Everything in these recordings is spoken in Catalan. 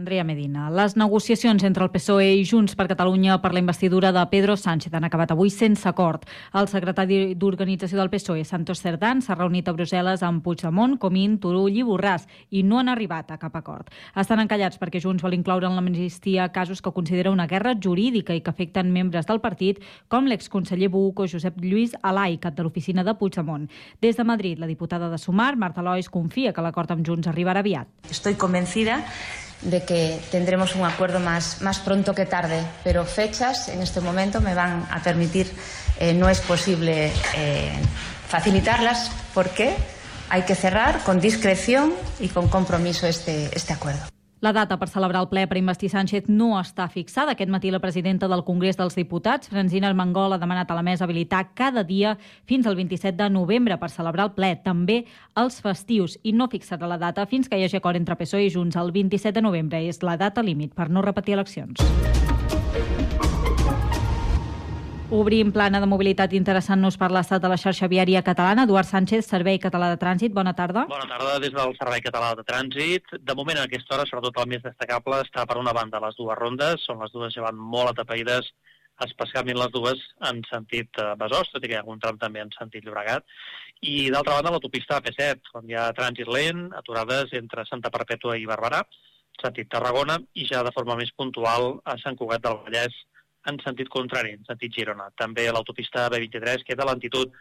Andrea Medina. Les negociacions entre el PSOE i Junts per Catalunya per la investidura de Pedro Sánchez han acabat avui sense acord. El secretari d'Organització del PSOE, Santos Cerdán, s'ha reunit a Brussel·les amb Puigdemont, Comín, Turull i Borràs i no han arribat a cap acord. Estan encallats perquè Junts vol incloure en l'amnistia casos que considera una guerra jurídica i que afecten membres del partit, com l'exconseller Buc o Josep Lluís Alai, cap de l'oficina de Puigdemont. Des de Madrid, la diputada de Sumar, Marta Lois, confia que l'acord amb Junts arribarà aviat. Estoy convencida de que tendremos un acuerdo más, más pronto que tarde, pero fechas en este momento me van a permitir, eh, no es posible eh, facilitarlas porque hay que cerrar con discreción y con compromiso este, este acuerdo. La data per celebrar el ple per investir Sánchez no està fixada. Aquest matí la presidenta del Congrés dels Diputats, Francina Armengol, ha demanat a la mesa habilitar cada dia fins al 27 de novembre per celebrar el ple, també els festius, i no fixarà la data fins que hi hagi acord entre PSOE i Junts. El 27 de novembre és la data límit per no repetir eleccions. Obrim plana de mobilitat interessant-nos per l'estat de la xarxa viària catalana. Eduard Sánchez, Servei Català de Trànsit, bona tarda. Bona tarda des del Servei Català de Trànsit. De moment, a aquesta hora, sobretot el més destacable, està per una banda les dues rondes. Són les dues llevant molt atapeïdes, especialment les dues en sentit eh, Besòs, tot i que hi ha algun tram també en sentit Llobregat. I d'altra banda, l'autopista AP7, on hi ha trànsit lent, aturades entre Santa Perpètua i Barberà, sentit Tarragona, i ja de forma més puntual a Sant Cugat del Vallès, en sentit contrari, en sentit Girona. També l'autopista B23 queda lentitud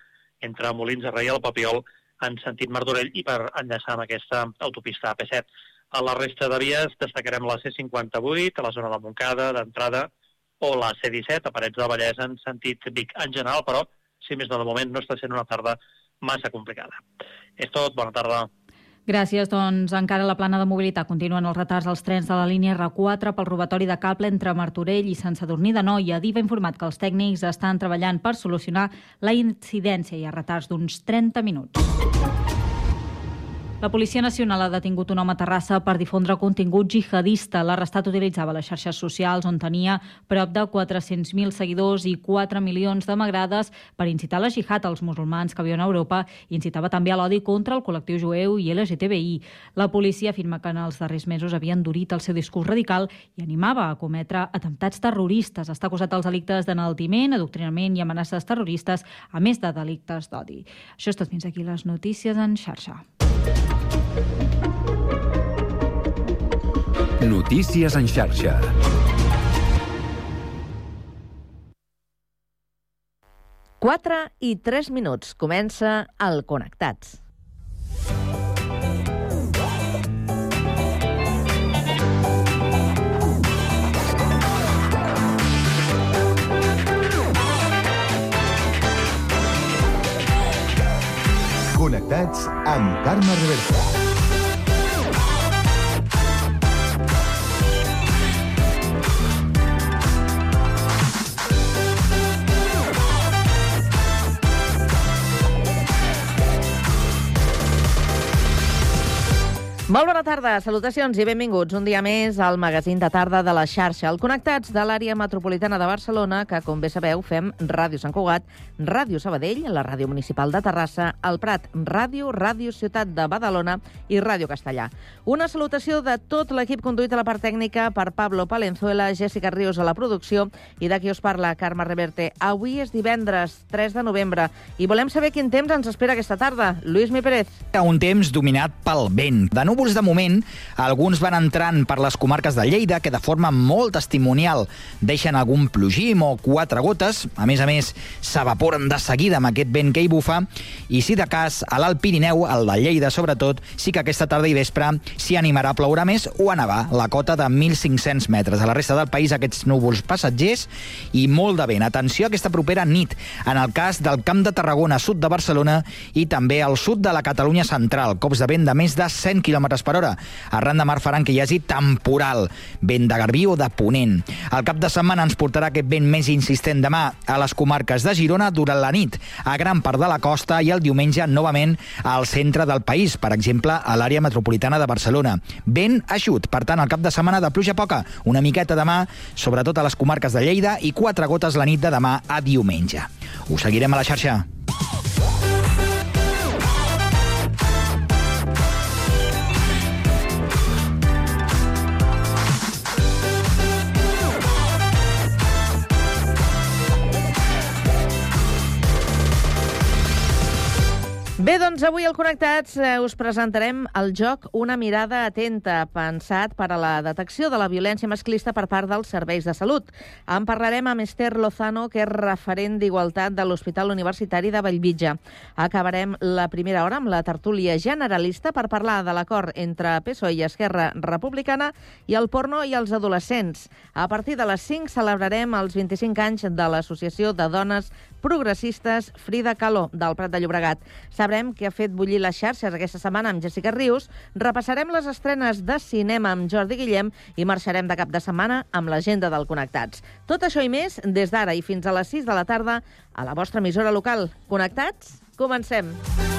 entre Molins de Rei i el Papiol en sentit Martorell i per enllaçar amb aquesta autopista AP7. A la resta de vies destacarem la C58, a la zona de Montcada, d'entrada, o la C17, a Parets del Vallès, en sentit Vic. En general, però, si més no, de moment no està sent una tarda massa complicada. És tot, bona tarda. Gràcies. Doncs encara la plana de mobilitat continuen els retards als trens de la línia R4 pel robatori de cable entre Martorell i Sant Sadurní de Noia. DIV ha informat que els tècnics estan treballant per solucionar la incidència i ha retards d'uns 30 minuts. La Policia Nacional ha detingut un home a Terrassa per difondre contingut jihadista. L'arrestat utilitzava les xarxes socials on tenia prop de 400.000 seguidors i 4 milions de m'agrades per incitar la jihad als musulmans que viuen a Europa i incitava també a l'odi contra el col·lectiu jueu i LGTBI. La policia afirma que en els darrers mesos havia endurit el seu discurs radical i animava a cometre atemptats terroristes. Està acusat dels delictes d'enaltiment, adoctrinament i amenaces terroristes, a més de delictes d'odi. Això és tot fins aquí les notícies en xarxa. Notícies en xarxa. Quatre i tres minuts. Comença el Connectats. Connectats amb Carme Reversa. Molt bona tarda, salutacions i benvinguts un dia més al magazín de tarda de la xarxa, el Connectats de l'àrea metropolitana de Barcelona, que, com bé sabeu, fem Ràdio Sant Cugat, Ràdio Sabadell, la Ràdio Municipal de Terrassa, el Prat Ràdio, Ràdio Ciutat de Badalona i Ràdio Castellà. Una salutació de tot l'equip conduït a la part tècnica per Pablo Palenzuela, Jessica Ríos a la producció i de qui us parla, Carme Reverte. Avui és divendres, 3 de novembre, i volem saber quin temps ens espera aquesta tarda. Lluís Mi Pérez. Un temps dominat pel vent. De núvols de moment, alguns van entrant per les comarques de Lleida, que de forma molt testimonial deixen algun plogim o quatre gotes. A més a més, s'evaporen de seguida amb aquest vent que hi bufa. I si de cas, a l'Alt Pirineu, el de Lleida sobretot, sí que aquesta tarda i vespre s'hi animarà a ploure més o a nevar la cota de 1.500 metres. A la resta del país, aquests núvols passatgers i molt de vent. Atenció a aquesta propera nit, en el cas del Camp de Tarragona, sud de Barcelona, i també al sud de la Catalunya central. Cops de vent de més de 100 km per hora. Arran de mar faran que hi hagi temporal, vent de garbí o de ponent. El cap de setmana ens portarà aquest vent més insistent demà a les comarques de Girona durant la nit, a gran part de la costa i el diumenge novament al centre del país, per exemple, a l'àrea metropolitana de Barcelona. Vent eixut, per tant, el cap de setmana de pluja poca, una miqueta demà, sobretot a les comarques de Lleida, i quatre gotes la nit de demà a diumenge. Us seguirem a la xarxa. Doncs avui al Connectats eh, us presentarem el joc Una mirada atenta, pensat per a la detecció de la violència masclista per part dels serveis de salut. En parlarem amb Esther Lozano, que és referent d'Igualtat de l'Hospital Universitari de Bellvitge. Acabarem la primera hora amb la tertúlia generalista per parlar de l'acord entre PSOE i Esquerra Republicana i el porno i els adolescents. A partir de les 5 celebrarem els 25 anys de l'Associació de Dones Progressistes Frida Caló, del Prat de Llobregat. Sabrem què ha fet bullir les xarxes aquesta setmana amb Jessica Rius, repassarem les estrenes de cinema amb Jordi Guillem i marxarem de cap de setmana amb l'agenda del Connectats. Tot això i més des d'ara i fins a les 6 de la tarda a la vostra emissora local. Connectats? Comencem! Kiss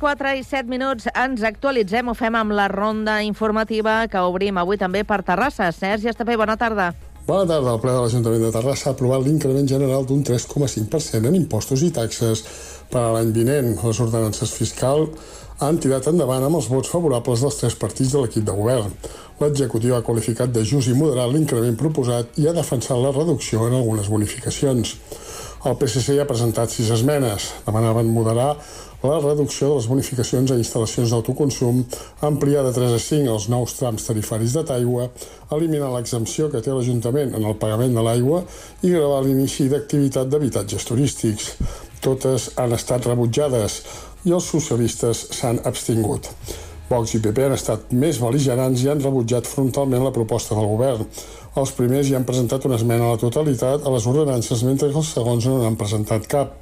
4 i 7 minuts ens actualitzem, ho fem amb la ronda informativa que obrim avui també per Terrassa. Sergi Estapé, bona tarda. Bona tarda. El ple de l'Ajuntament de Terrassa ha aprovat l'increment general d'un 3,5% en impostos i taxes per a l'any vinent. Les ordenances fiscal han tirat endavant amb els vots favorables dels tres partits de l'equip de govern. L'executiu ha qualificat de just i moderat l'increment proposat i ha defensat la reducció en algunes bonificacions. El PSC ha presentat sis esmenes. Demanaven moderar la reducció de les bonificacions a instal·lacions d'autoconsum, ampliar de 3 a 5 els nous trams tarifaris de taigua, eliminar l'exempció que té l'Ajuntament en el pagament de l'aigua i gravar l'inici d'activitat d'habitatges turístics. Totes han estat rebutjades i els socialistes s'han abstingut. Vox i PP han estat més beligerants i han rebutjat frontalment la proposta del govern. Els primers hi han presentat una esmena a la totalitat a les ordenances, mentre que els segons no n'han presentat cap.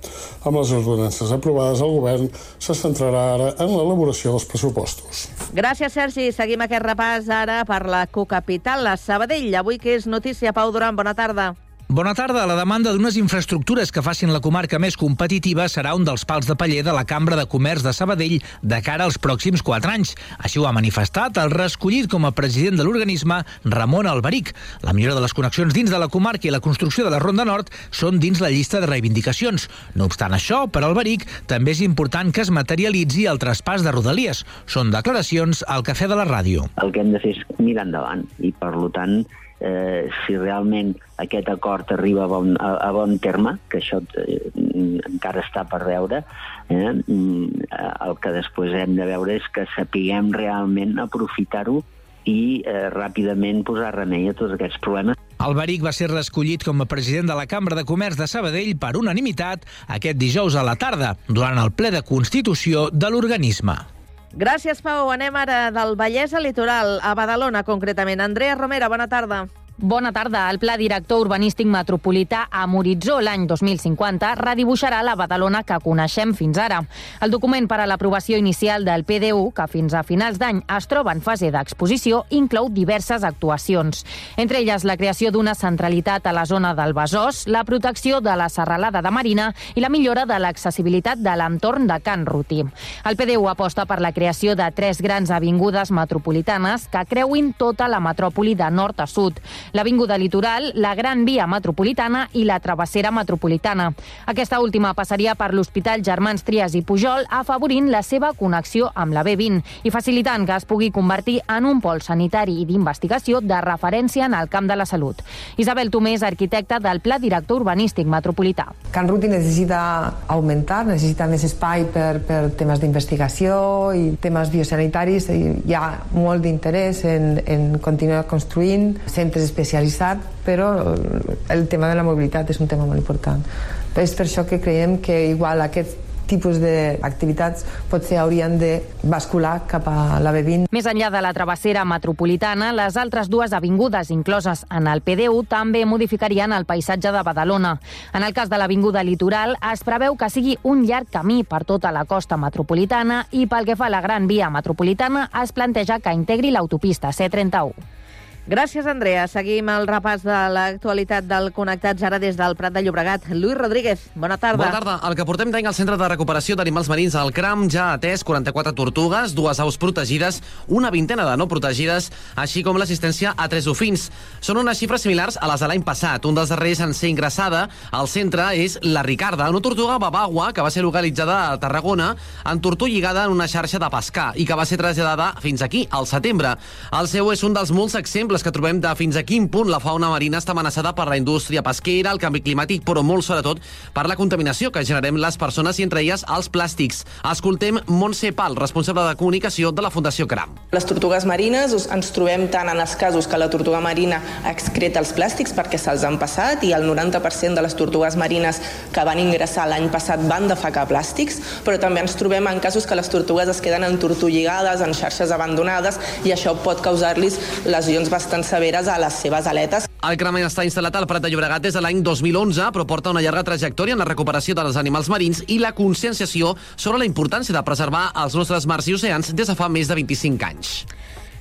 Amb les ordenances aprovades, el govern se centrarà ara en l'elaboració dels pressupostos. Gràcies, Sergi. Seguim aquest repàs ara per la cocapital, la Sabadell. Avui que és notícia, Pau Duran, bona tarda. Bona tarda. La demanda d'unes infraestructures que facin la comarca més competitiva serà un dels pals de paller de la Cambra de Comerç de Sabadell de cara als pròxims quatre anys. Així ho ha manifestat el reescollit com a president de l'organisme Ramon Alberic. La millora de les connexions dins de la comarca i la construcció de la Ronda Nord són dins la llista de reivindicacions. No obstant això, per Alberic també és important que es materialitzi el traspàs de Rodalies. Són declaracions al Cafè de la Ràdio. el que hem de fer és mirar endavant i, per tant, eh, si realment aquest acord arriba a bon, a, a bon terme, que això eh, encara està per veure, eh, mm, el que després hem de veure és que sapiguem realment aprofitar-ho i eh, ràpidament posar remei a tots aquests problemes. Alberic va ser reescollit com a president de la Cambra de Comerç de Sabadell per unanimitat aquest dijous a la tarda, durant el ple de Constitució de l'organisme. Gràcies, Pau. Anem ara del Vallès al litoral, a Badalona, concretament. Andrea Romera, bona tarda. Bona tarda. El Pla Director Urbanístic Metropolità amb horitzó l'any 2050 redibuixarà la Badalona que coneixem fins ara. El document per a l'aprovació inicial del PDU, que fins a finals d'any es troba en fase d'exposició, inclou diverses actuacions. Entre elles, la creació d'una centralitat a la zona del Besòs, la protecció de la serralada de Marina i la millora de l'accessibilitat de l'entorn de Can Ruti. El PDU aposta per la creació de tres grans avingudes metropolitanes que creuin tota la metròpoli de nord a sud l'Avinguda Litoral, la Gran Via Metropolitana i la Travessera Metropolitana. Aquesta última passaria per l'Hospital Germans Trias i Pujol, afavorint la seva connexió amb la B20 i facilitant que es pugui convertir en un pol sanitari i d'investigació de referència en el camp de la salut. Isabel Tomés, arquitecta del Pla Director Urbanístic Metropolità. Can Ruti necessita augmentar, necessita més espai per, per temes d'investigació i temes biosanitaris. Hi ha molt d'interès en, en continuar construint centres especialitzat, però el tema de la mobilitat és un tema molt important. És per això que creiem que igual aquest tipus d'activitats potser haurien de bascular cap a la B20. Més enllà de la travessera metropolitana, les altres dues avingudes incloses en el PDU també modificarien el paisatge de Badalona. En el cas de l'Avinguda Litoral, es preveu que sigui un llarg camí per tota la costa metropolitana i pel que fa a la Gran Via Metropolitana es planteja que integri l'autopista C31. Gràcies, Andrea. Seguim el repàs de l'actualitat del Connectats ara des del Prat de Llobregat. Lluís Rodríguez, bona tarda. Bona tarda. El que portem d'any al Centre de Recuperació d'Animals Marins al CRAM ja ha atès 44 tortugues, dues aus protegides, una vintena de no protegides, així com l'assistència a tres ofins. Són unes xifres similars a les de l'any passat. Un dels darrers en ser ingressada al centre és la Ricarda, una tortuga babagua que va ser localitzada a Tarragona en tortú lligada en una xarxa de pescar i que va ser traslladada fins aquí, al setembre. El seu és un dels molts exemples que trobem de fins a quin punt la fauna marina està amenaçada per la indústria pesquera, el canvi climàtic, però molt sobretot per la contaminació que generem les persones i entre elles els plàstics. Escoltem Montse Pal, responsable de comunicació de la Fundació CRAM. Les tortugues marines ens trobem tant en els casos que la tortuga marina excreta els plàstics perquè se'ls han passat i el 90% de les tortugues marines que van ingressar l'any passat van defecar plàstics, però també ens trobem en casos que les tortugues es queden entortolligades en xarxes abandonades i això pot causar-los lesions bastant severes a les seves aletes. El CRAM està instal·lat al Prat de Llobregat des de l'any 2011, però porta una llarga trajectòria en la recuperació dels animals marins i la conscienciació sobre la importància de preservar els nostres mars i oceans des de fa més de 25 anys.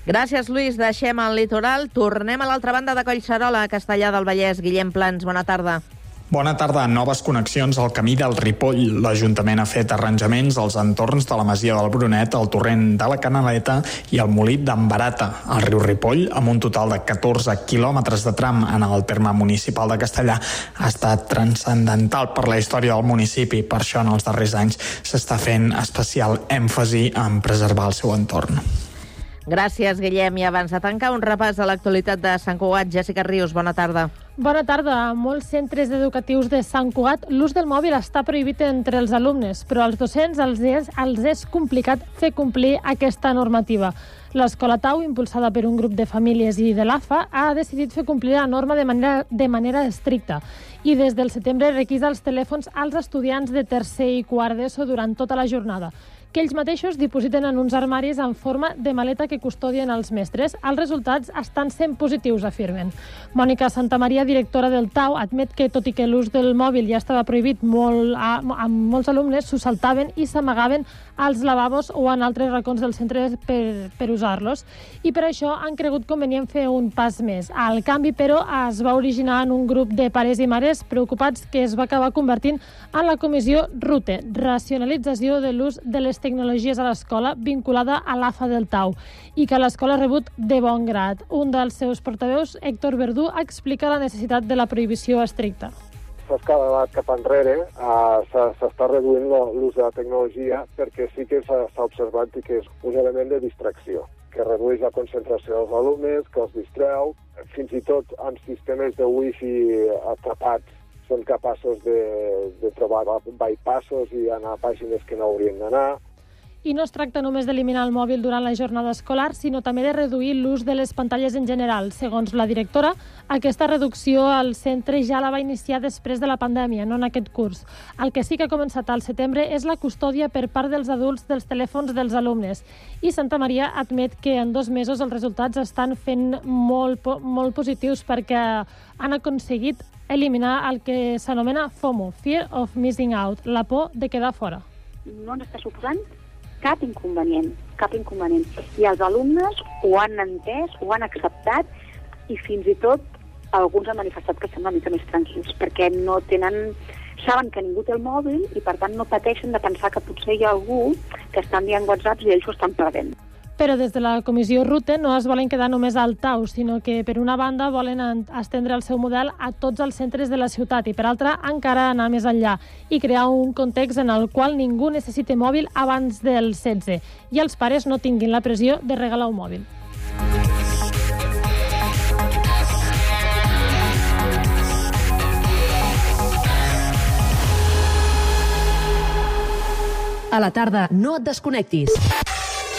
Gràcies, Lluís. Deixem el litoral. Tornem a l'altra banda de Collserola, a Castellà del Vallès. Guillem Plans, bona tarda. Bona tarda. Noves connexions al camí del Ripoll. L'Ajuntament ha fet arranjaments als entorns de la Masia del Brunet, el torrent de la Canaleta i el molí d'en Barata, al riu Ripoll, amb un total de 14 quilòmetres de tram en el terme municipal de Castellà, ha estat transcendental per la història del municipi. Per això, en els darrers anys, s'està fent especial èmfasi en preservar el seu entorn. Gràcies, Guillem. I abans de tancar, un repàs de l'actualitat de Sant Cugat. Jessica Rius, bona tarda. Bona tarda. A molts centres educatius de Sant Cugat l'ús del mòbil està prohibit entre els alumnes, però als docents els és, els és complicat fer complir aquesta normativa. L'Escola Tau, impulsada per un grup de famílies i de l'AFA, ha decidit fer complir la norma de manera, de manera estricta i des del setembre requisa els telèfons als estudiants de tercer i quart d'ESO durant tota la jornada que ells mateixos dipositen en uns armaris en forma de maleta que custodien els mestres. Els resultats estan sent positius, afirmen. Mònica Santamaria, directora del TAU, admet que, tot i que l'ús del mòbil ja estava prohibit molt, a, amb molts alumnes, s'ho saltaven i s'amagaven als lavabos o en altres racons del centre per, per usar-los. I per això han cregut convenient fer un pas més. El canvi, però, es va originar en un grup de pares i mares preocupats que es va acabar convertint en la comissió RUTE, Racionalització de l'ús de les tecnologies a l'escola, vinculada a l'AFA del Tau, i que l'escola ha rebut de bon grat. Un dels seus portaveus, Héctor Verdú, explica la necessitat de la prohibició estricta s'ha escalat cap enrere, uh, s'està reduint l'ús de la tecnologia perquè sí que s'ha observat que és un element de distracció, que redueix la concentració dels alumnes, que els distreu, fins i tot amb sistemes de wifi atrapats són capaços de, de trobar bypassos i anar a pàgines que no haurien d'anar. I no es tracta només d'eliminar el mòbil durant la jornada escolar, sinó també de reduir l'ús de les pantalles en general. Segons la directora, aquesta reducció al centre ja la va iniciar després de la pandèmia, no en aquest curs. El que sí que ha començat al setembre és la custòdia per part dels adults dels telèfons dels alumnes. I Santa Maria admet que en dos mesos els resultats estan fent molt, molt positius perquè han aconseguit eliminar el que s'anomena FOMO, Fear of Missing Out, la por de quedar fora. no ens està suposant cap inconvenient, cap inconvenient. I els alumnes ho han entès, ho han acceptat i fins i tot alguns han manifestat que estan una mica més tranquils perquè no tenen saben que ningú té el mòbil i per tant no pateixen de pensar que potser hi ha algú que està enviant whatsapps i ells ho estan perdent. Però des de la comissió RUTE no es volen quedar només al Tau, sinó que per una banda volen en- estendre el seu model a tots els centres de la ciutat i per altra encara anar més enllà i crear un context en el qual ningú necessite mòbil abans del 16 i els pares no tinguin la pressió de regalar un mòbil. A la tarda, no et desconnectis.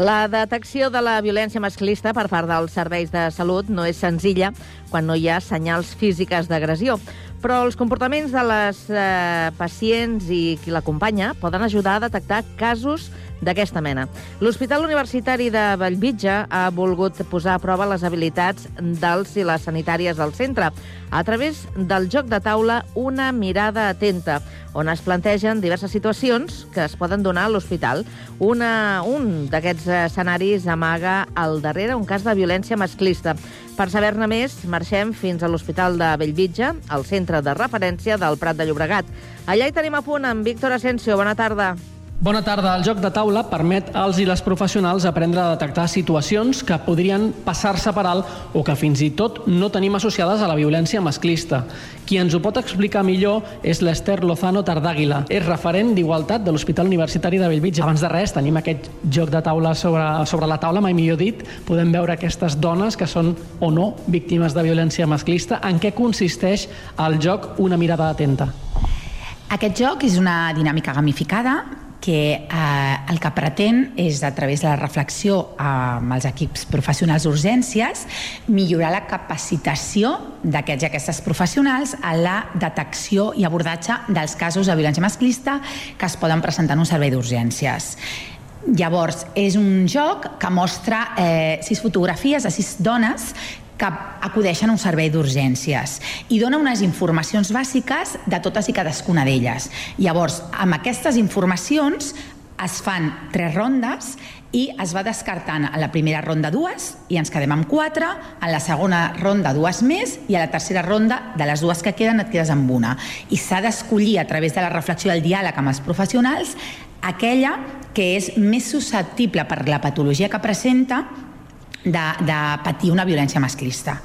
La detecció de la violència masclista per part dels serveis de salut no és senzilla quan no hi ha senyals físiques d'agressió, però els comportaments de les eh, pacients i qui l'acompanya poden ajudar a detectar casos d'aquesta mena. L'Hospital Universitari de Bellvitge ha volgut posar a prova les habilitats dels i les sanitàries del centre a través del joc de taula Una mirada atenta, on es plantegen diverses situacions que es poden donar a l'hospital. Un d'aquests escenaris amaga al darrere un cas de violència masclista. Per saber-ne més, marxem fins a l'Hospital de Bellvitge, al centre de referència del Prat de Llobregat. Allà hi tenim a punt amb Víctor Asensio. Bona tarda. Bona tarda. El joc de taula permet als i les professionals aprendre a detectar situacions que podrien passar-se per alt o que fins i tot no tenim associades a la violència masclista. Qui ens ho pot explicar millor és l'Ester Lozano Tardàguila. És referent d'Igualtat de l'Hospital Universitari de Bellvitge. Abans de res, tenim aquest joc de taula sobre, sobre la taula, mai millor dit. Podem veure aquestes dones que són o no víctimes de violència masclista. En què consisteix el joc Una mirada atenta? Aquest joc és una dinàmica gamificada que eh, el que pretén és, a través de la reflexió amb els equips professionals d'urgències, millorar la capacitació d'aquests i aquestes professionals a la detecció i abordatge dels casos de violència masclista que es poden presentar en un servei d'urgències. Llavors, és un joc que mostra eh, sis fotografies de sis dones que acudeixen a un servei d'urgències i dona unes informacions bàsiques de totes i cadascuna d'elles. Llavors, amb aquestes informacions es fan tres rondes i es va descartant a la primera ronda dues i ens quedem amb quatre, a la segona ronda dues més i a la tercera ronda de les dues que queden et quedes amb una. I s'ha d'escollir a través de la reflexió i el diàleg amb els professionals aquella que és més susceptible per la patologia que presenta de, de patir una violència masclista.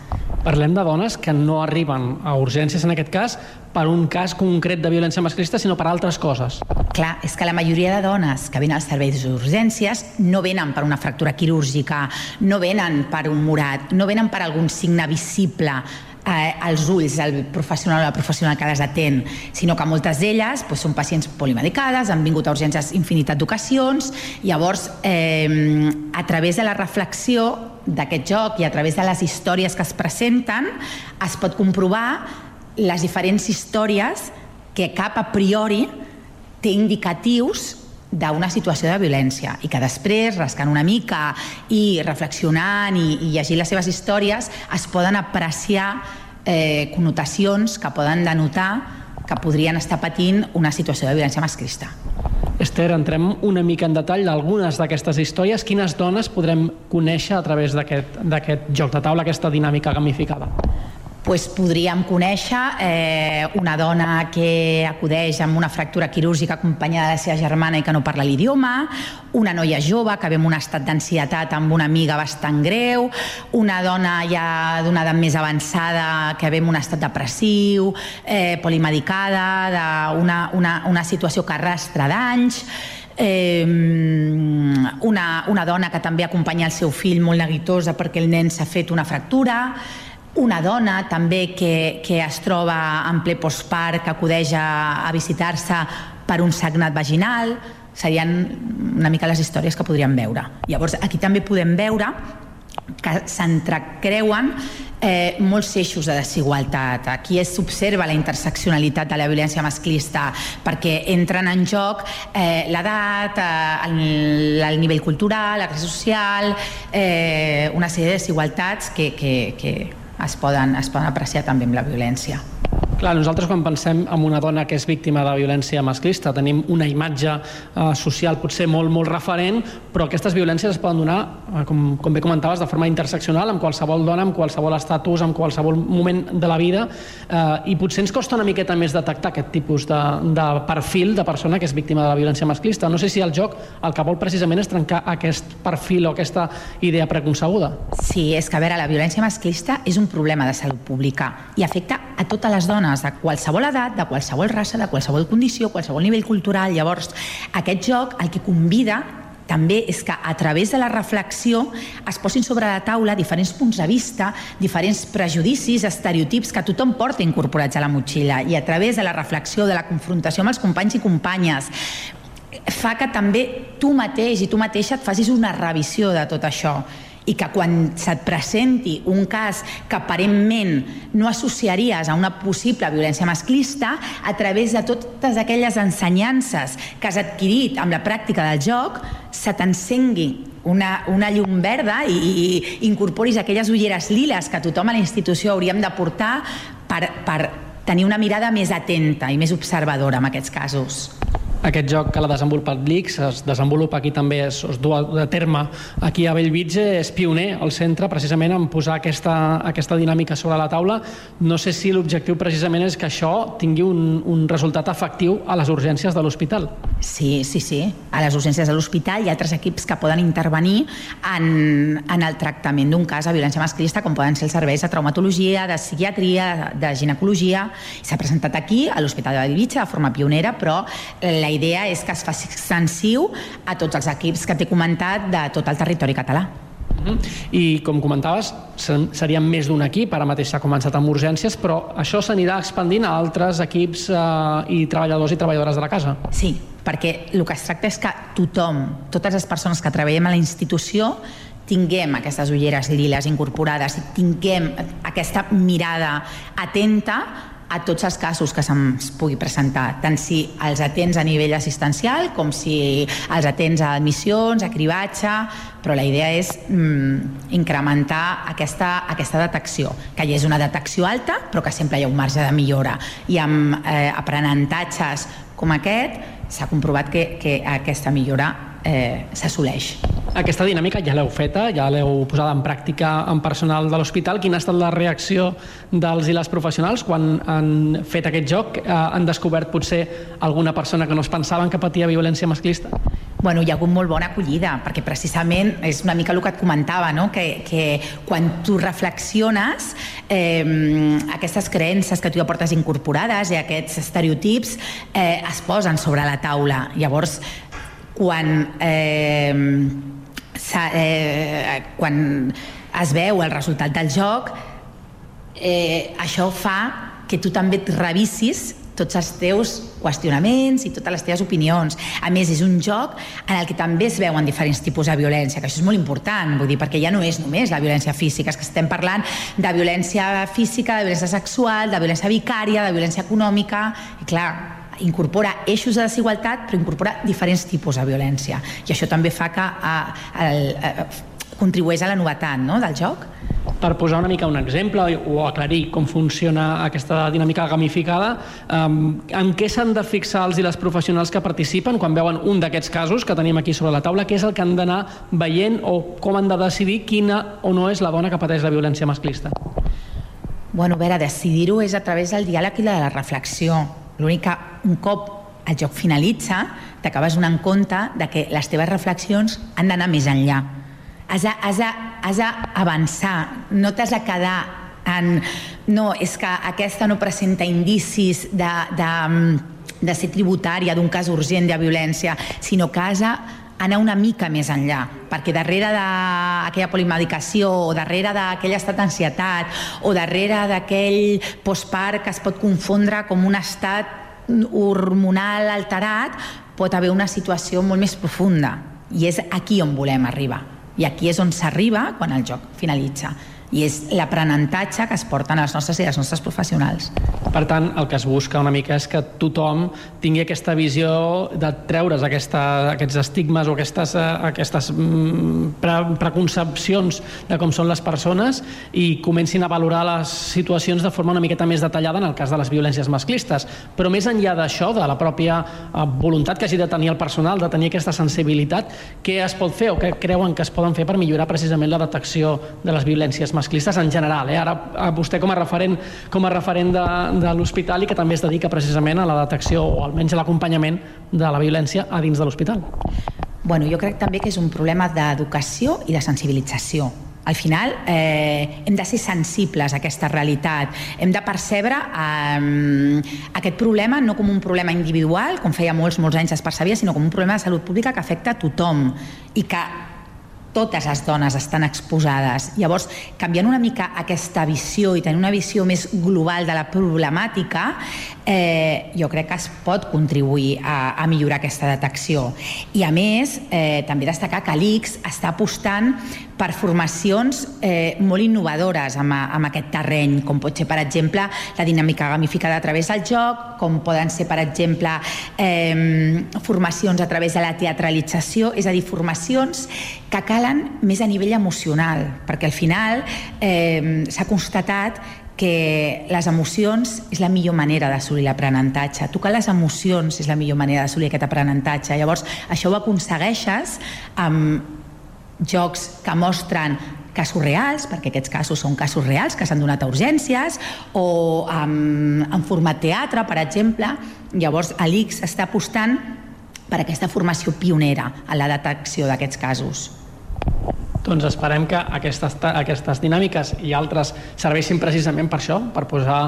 Parlem de dones que no arriben a urgències en aquest cas per un cas concret de violència masclista, sinó per altres coses. Clar, és que la majoria de dones que venen als serveis d'urgències no venen per una fractura quirúrgica, no venen per un morat, no venen per algun signe visible eh, als ulls del professional o la professional que les atén, sinó que moltes d'elles pues, són pacients polimedicades, han vingut a urgències infinitat d'ocasions, llavors eh, a través de la reflexió d'aquest joc i a través de les històries que es presenten es pot comprovar les diferents històries que cap a priori té indicatius d'una situació de violència i que després, rascant una mica i reflexionant i, i llegint les seves històries, es poden apreciar eh, connotacions que poden denotar que podrien estar patint una situació de violència masclista. Esther, entrem una mica en detall d'algunes d'aquestes històries. Quines dones podrem conèixer a través d'aquest joc de taula, aquesta dinàmica gamificada? Pues podríem conèixer eh, una dona que acudeix amb una fractura quirúrgica acompanyada de la seva germana i que no parla l'idioma, una noia jove que ve amb un estat d'ansietat amb una amiga bastant greu, una dona ja d'una edat més avançada que ve amb un estat depressiu, eh, polimedicada, d'una una, una situació que arrastra d'anys, eh, una, una dona que també acompanya el seu fill molt neguitosa perquè el nen s'ha fet una fractura, una dona també que, que es troba en ple postpart, que acudeix a, a visitar-se per un sagnat vaginal, serien una mica les històries que podríem veure. Llavors, aquí també podem veure que s'entrecreuen eh, molts eixos de desigualtat. Aquí s'observa la interseccionalitat de la violència masclista perquè entren en joc eh, l'edat, eh, el, el nivell cultural, la classe social, eh, una sèrie de desigualtats que, que, que es, poden, es poden apreciar també amb la violència. Clar, nosaltres quan pensem en una dona que és víctima de violència masclista tenim una imatge eh, social potser molt, molt referent, però aquestes violències es poden donar, eh, com, com bé comentaves, de forma interseccional amb qualsevol dona, amb qualsevol estatus, amb qualsevol moment de la vida, eh, i potser ens costa una miqueta més detectar aquest tipus de, de perfil de persona que és víctima de la violència masclista. No sé si el joc el que vol precisament és trencar aquest perfil o aquesta idea preconcebuda. Sí, és que a veure, la violència masclista és un problema de salut pública i afecta a totes les dones de qualsevol edat, de qualsevol raça, de qualsevol condició, qualsevol nivell cultural. Llavors, aquest joc el que convida també és que a través de la reflexió es posin sobre la taula diferents punts de vista, diferents prejudicis, estereotips que tothom porta incorporats a la motxilla i a través de la reflexió, de la confrontació amb els companys i companyes fa que també tu mateix i tu mateixa et facis una revisió de tot això i que quan se't presenti un cas que aparentment no associaries a una possible violència masclista, a través de totes aquelles ensenyances que has adquirit amb la pràctica del joc, se t'encengui una, una llum verda i, i, incorporis aquelles ulleres liles que tothom a la institució hauríem de portar per, per tenir una mirada més atenta i més observadora en aquests casos. Aquest joc que l'ha desenvolupat Blix es desenvolupa aquí també, es, es du a terme aquí a Bellvitge, és pioner al centre precisament en posar aquesta, aquesta dinàmica sobre la taula. No sé si l'objectiu precisament és que això tingui un, un resultat efectiu a les urgències de l'hospital. Sí, sí, sí. A les urgències de l'hospital hi ha altres equips que poden intervenir en, en el tractament d'un cas de violència masclista, com poden ser els serveis de traumatologia, de psiquiatria, de ginecologia. S'ha presentat aquí, a l'Hospital de Bellvitge, de forma pionera, però la idea és que es faci extensiu a tots els equips que t'he comentat de tot el territori català. I com comentaves, serien més d'un equip, ara mateix s'ha començat amb urgències, però això s'anirà expandint a altres equips eh, i treballadors i treballadores de la casa. Sí, perquè el que es tracta és que tothom, totes les persones que treballem a la institució, tinguem aquestes ulleres liles incorporades i tinguem aquesta mirada atenta a tots els casos que se'ns pugui presentar, tant si els atents a nivell assistencial com si els atents a admissions, a cribatge, però la idea és mm, incrementar aquesta, aquesta detecció, que ja és una detecció alta, però que sempre hi ha un marge de millora. I amb eh, aprenentatges com aquest s'ha comprovat que, que aquesta millora eh, s'assoleix. Aquesta dinàmica ja l'heu feta, ja l'heu posada en pràctica en personal de l'hospital. Quina ha estat la reacció dels i les professionals quan han fet aquest joc? Eh, han descobert potser alguna persona que no es pensaven que patia violència masclista? Bueno, hi ha hagut molt bona acollida, perquè precisament és una mica el que et comentava, no? que, que quan tu reflexiones, eh, aquestes creences que tu ja portes incorporades i aquests estereotips eh, es posen sobre la taula. Llavors, quan, eh, eh, quan es veu el resultat del joc, eh, això fa que tu també et revisis tots els teus qüestionaments i totes les teves opinions. A més, és un joc en el que també es veuen diferents tipus de violència, que això és molt important, vull dir, perquè ja no és només la violència física, és que estem parlant de violència física, de violència sexual, de violència vicària, de violència econòmica, i clar, incorpora eixos de desigualtat, però incorpora diferents tipus de violència. I això també fa que a, a, a, contribueix a la novetat no, del joc. Per posar una mica un exemple o aclarir com funciona aquesta dinàmica gamificada, um, en què s'han de fixar els i les professionals que participen quan veuen un d'aquests casos que tenim aquí sobre la taula? Què és el que han d'anar veient o com han de decidir quina o no és la dona que pateix la violència masclista? Bueno, a veure, decidir-ho és a través del diàleg i de la reflexió. L'únic que un cop el joc finalitza, t'acabes donant compte de que les teves reflexions han d'anar més enllà. Has de, has de, has d'avançar, no t'has de quedar en... No, és que aquesta no presenta indicis de, de, de ser tributària d'un cas urgent de violència, sinó que has de anar una mica més enllà, perquè darrere d'aquella polimedicació o darrere d'aquell estat d'ansietat o darrere d'aquell postpart que es pot confondre com un estat hormonal alterat, pot haver una situació molt més profunda i és aquí on volem arribar. I aquí és on s'arriba quan el joc finalitza i és l'aprenentatge que es porten els nostres i les nostres professionals. Per tant, el que es busca una mica és que tothom tingui aquesta visió de treure's aquesta, aquests estigmes o aquestes, eh, aquestes mm, pre preconcepcions de com són les persones i comencin a valorar les situacions de forma una miqueta més detallada en el cas de les violències masclistes. Però més enllà d'això, de la pròpia eh, voluntat que hagi de tenir el personal, de tenir aquesta sensibilitat, què es pot fer o què creuen que es poden fer per millorar precisament la detecció de les violències masclistes en general. Eh? Ara vostè com a referent, com a referent de, de l'hospital i que també es dedica precisament a la detecció o almenys a l'acompanyament de la violència a dins de l'hospital. Bueno, jo crec també que és un problema d'educació i de sensibilització. Al final eh, hem de ser sensibles a aquesta realitat, hem de percebre eh, aquest problema no com un problema individual, com feia molts, molts anys es percebia, sinó com un problema de salut pública que afecta a tothom i que totes les dones estan exposades. Llavors, canviant una mica aquesta visió i tenir una visió més global de la problemàtica, eh, jo crec que es pot contribuir a, a millorar aquesta detecció. I a més, eh, també destacar que l'ICS està apostant per formacions eh, molt innovadores amb, amb aquest terreny, com pot ser, per exemple, la dinàmica gamificada a través del joc, com poden ser, per exemple, eh, formacions a través de la teatralització, és a dir, formacions que calen més a nivell emocional, perquè al final eh, s'ha constatat que les emocions és la millor manera d'assolir l'aprenentatge. Tocar les emocions és la millor manera d'assolir aquest aprenentatge. Llavors, això ho aconsegueixes amb jocs que mostren casos reals, perquè aquests casos són casos reals que s'han donat a urgències, o en, en format teatre, per exemple. Llavors, l'ICS està apostant per aquesta formació pionera en la detecció d'aquests casos. Doncs esperem que aquestes, aquestes dinàmiques i altres serveixin precisament per això, per posar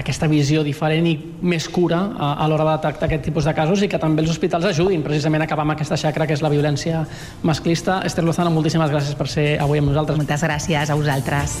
aquesta visió diferent i més cura a, a l'hora de detectar aquest tipus de casos i que també els hospitals ajudin precisament a acabar amb aquesta xacra que és la violència masclista. Esther Lozano, moltíssimes gràcies per ser avui amb nosaltres. Moltes gràcies a vosaltres.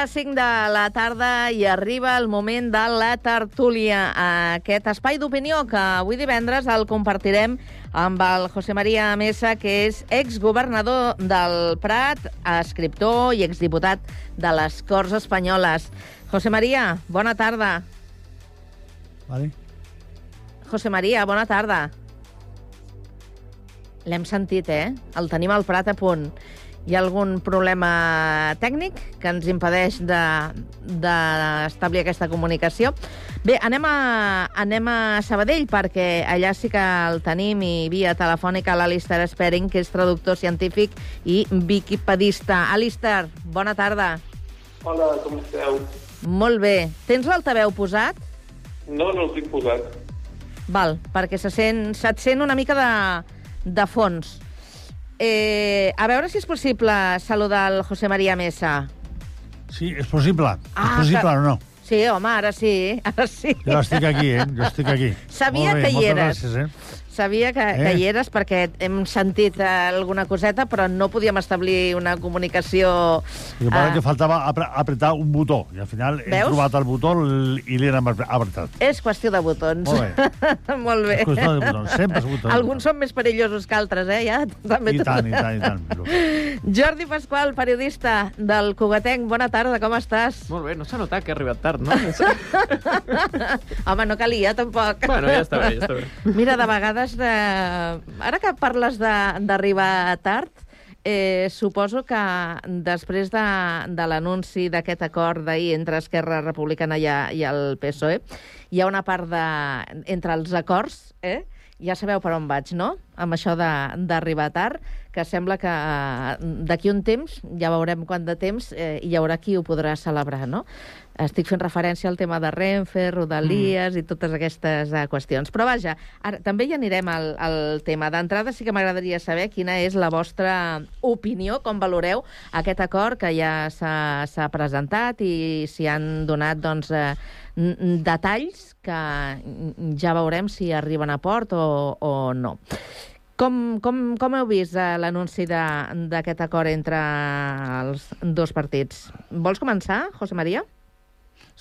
Les 5 de la tarda i arriba el moment de la tertúlia. Aquest espai d'opinió que avui divendres el compartirem amb el José María Mesa, que és exgovernador del Prat, escriptor i exdiputat de les Corts Espanyoles. José María, bona tarda. Vale. José María, bona tarda. L'hem sentit, eh? El tenim al Prat a punt. Hi ha algun problema tècnic que ens impedeix d'establir de, d'establir aquesta comunicació. Bé, anem a, anem a Sabadell, perquè allà sí que el tenim i via telefònica l'Alistair Spering, que és traductor científic i wikipedista. Alistair, bona tarda. Hola, com esteu? Molt bé. Tens l'altaveu posat? No, no el tinc posat. Val, perquè se sent, se't sent una mica de, de fons. Eh, a veure si és possible saludar el José María Mesa. Sí, és possible. Ah, és possible que- o no? Sí, home, ara sí, ara sí. Jo estic aquí, eh? Jo estic aquí. Sabia que hi eres. Gràcies, eh? Sabia que, Eh? que hi eres perquè hem sentit eh, alguna coseta, però no podíem establir una comunicació... El que passa eh, que faltava apre apretar un botó, i al final he Veus? trobat el botó i l'he apre- apretat. És qüestió de botons. Molt Molt bé. És qüestió de botons, sempre és qüestió de Alguns són més perillosos que altres, eh? Ja, també I tant, i tant, i tant. Jordi Pasqual, periodista del Cugatenc. Bona tarda, com estàs? Molt bé, no s'ha notat que he arribat tard, no? Home, no calia, tampoc. Bueno, ja està bé, ja està bé. Mira, de vegades, de... ara que parles d'arribar tard, eh, suposo que després de, de l'anunci d'aquest acord d'ahir entre Esquerra Republicana i, i el PSOE, hi ha una part de... entre els acords, eh? ja sabeu per on vaig, no? Amb això d'arribar tard, que sembla que eh, d'aquí un temps, ja veurem quant de temps, eh, hi haurà qui ho podrà celebrar, no? Estic fent referència al tema de Renfe, Rodalies mm. i totes aquestes uh, qüestions. Però vaja, ara, també hi anirem al, al tema. D'entrada sí que m'agradaria saber quina és la vostra opinió, com valoreu aquest acord que ja s'ha presentat i s'hi han donat doncs, n- detalls que ja veurem si arriben a port o, o no. Com, com, com heu vist eh, l'anunci d'aquest acord entre els dos partits? Vols començar, José María?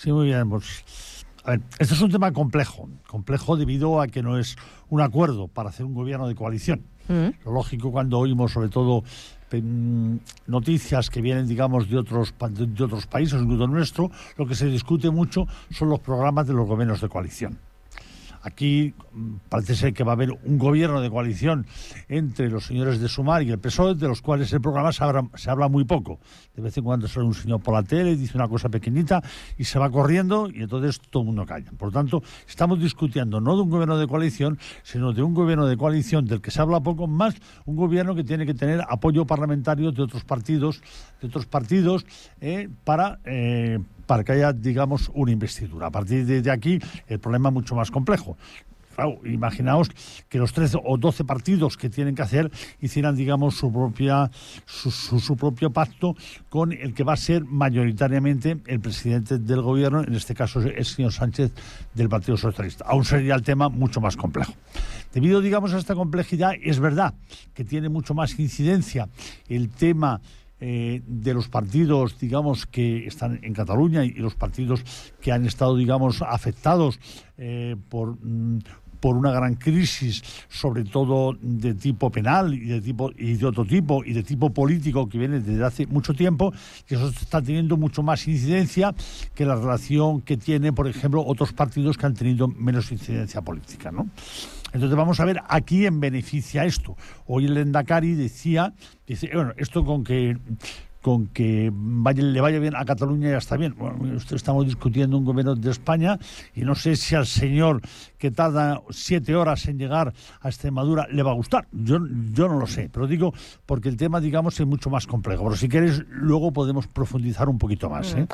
Sí, muy bien. Pues, a ver, este es un tema complejo. Complejo debido a que no es un acuerdo para hacer un gobierno de coalición. Mm. Lo lógico cuando oímos, sobre todo, mm, noticias que vienen, digamos, de otros, de otros países, incluso nuestro, lo que se discute mucho son los programas de los gobiernos de coalición. Aquí mm, parece ser que va a haber un gobierno de coalición entre los señores de Sumar y el PSOE, de los cuales el programa se habla, muy poco. De vez en cuando sale un señor por la tele, dice una cosa pequeñita y se va corriendo y entonces todo el mundo calla. Por tanto, estamos discutiendo no de un gobierno de coalición, sino de un gobierno de coalición del que se habla poco, más un gobierno que tiene que tener apoyo parlamentario de otros partidos, de otros partidos, eh, para eh, para que haya, digamos, una investidura. A partir de, aquí, el problema es mucho más complejo. Imaginaos que los 13 o 12 partidos que tienen que hacer hicieran, digamos, su, propia, su- su propio pacto con el que va a ser mayoritariamente el presidente del gobierno, en este caso el señor Sánchez del Partido Socialista. Aún sería el tema mucho más complejo. Debido, digamos, a esta complejidad, es verdad que tiene mucho más incidencia el tema eh, de los partidos, digamos, que están en Cataluña y, los partidos que han estado, digamos, afectados eh, por, mm, por una gran crisis, sobre todo de tipo penal y de tipo y de otro tipo y de tipo político que viene desde hace mucho tiempo, que eso está teniendo mucho más incidencia que la relación que tiene, por ejemplo, otros partidos que han tenido menos incidencia política, ¿no? Entonces vamos a ver a quién beneficia esto. Hoy el Endacari decía, dice, bueno, esto con que con que vaya, le vaya bien a Cataluña ya está bien. Bueno, estamos discutiendo un gobierno de España y no sé si al señor que tarda siete horas en llegar a Extremadura le va a gustar. Yo, yo no lo sé, pero digo porque el tema, digamos, es mucho más complejo. Pero si quieres, luego podemos profundizar un poquito más. ¿eh?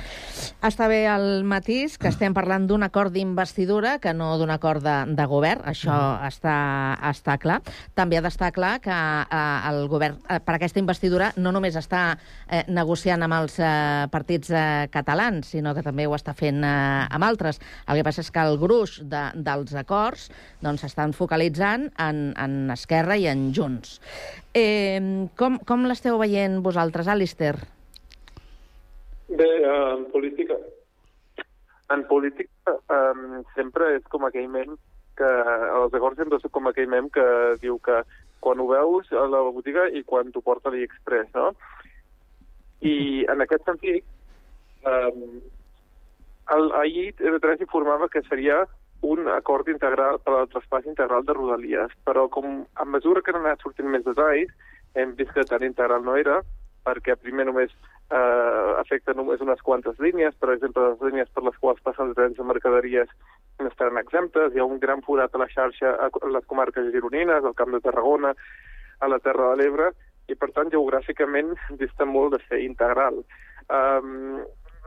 Està bé el matís que estem parlant d'un acord d'investidura que no d'un acord de, de govern, això està, està clar. També ha d'estar clar que eh, el govern, eh, per aquesta investidura, no només està eh, negociant amb els eh, partits eh, catalans, sinó que també ho està fent eh, amb altres. El que passa és que el gruix de, dels acords doncs, focalitzant en, en Esquerra i en Junts. Eh, com com l'esteu veient vosaltres, Alistair? Bé, en política... En política um, sempre és com aquell mem que els acords sempre són com aquell mem que diu que quan ho veus a la botiga i quan t'ho porta l'Express, no? I en aquest sentit, um, el, ahir TV3 informava que seria un acord integral per al traspàs integral de Rodalies, però com a mesura que han anat sortint més detalls, hem vist que tan integral no era, perquè primer només eh, afecta només unes quantes línies, per exemple, les línies per les quals passen els trens de mercaderies estaran exemptes, hi ha un gran forat a la xarxa a les comarques gironines, al Camp de Tarragona, a la Terra de l'Ebre, i per tant geogràficament dista molt de ser integral. Um,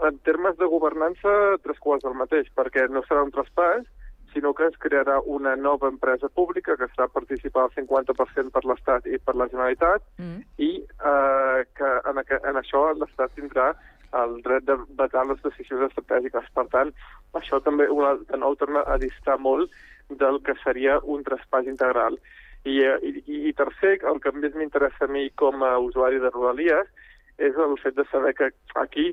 en termes de governança, tres quarts del mateix, perquè no serà un traspàs, sinó que es crearà una nova empresa pública que serà participar al 50% per l'Estat i per la Generalitat mm. i eh, que en, en això l'Estat tindrà el dret de vetar les decisions estratègiques. Per tant, això també una, de nou torna a distar molt del que seria un traspàs integral. I, i, i tercer, el que més m'interessa a mi com a usuari de Rodalies és el fet de saber que aquí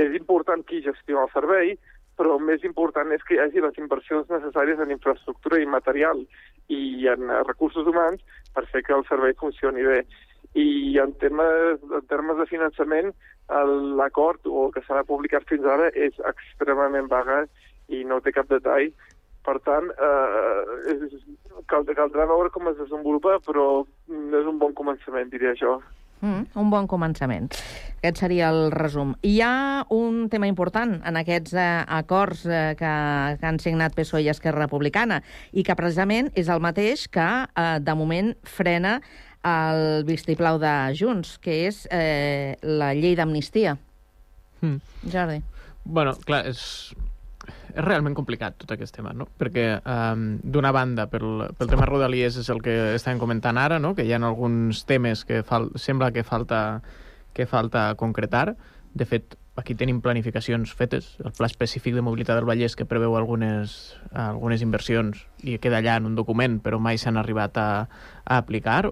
és important qui gestiona el servei, però més important és que hi hagi les inversions necessàries en infraestructura i material i en recursos humans per fer que el servei funcioni bé. I en temes, en termes de finançament, l'acord o el que s'ha publicat fins ara és extremament vaga i no té cap detall. Per tant, eh, és, caldrà veure com es desenvolupa, però és un bon començament, diria jo. Mm, un bon començament. Aquest seria el resum. Hi ha un tema important en aquests eh, acords eh, que, que han signat PSOE i Esquerra Republicana i que precisament és el mateix que eh, de moment frena el vistiplau de Junts, que és eh, la llei d'amnistia. Mm. Jordi. Bueno, clar, és, és realment complicat tot aquest tema, no? Perquè, um, d'una banda, pel, pel tema Rodalies és el que estàvem comentant ara, no? Que hi ha alguns temes que fal sembla que falta, que falta concretar. De fet, aquí tenim planificacions fetes, el Pla Específic de Mobilitat del Vallès que preveu algunes, algunes inversions i queda allà en un document, però mai s'han arribat a, a aplicar.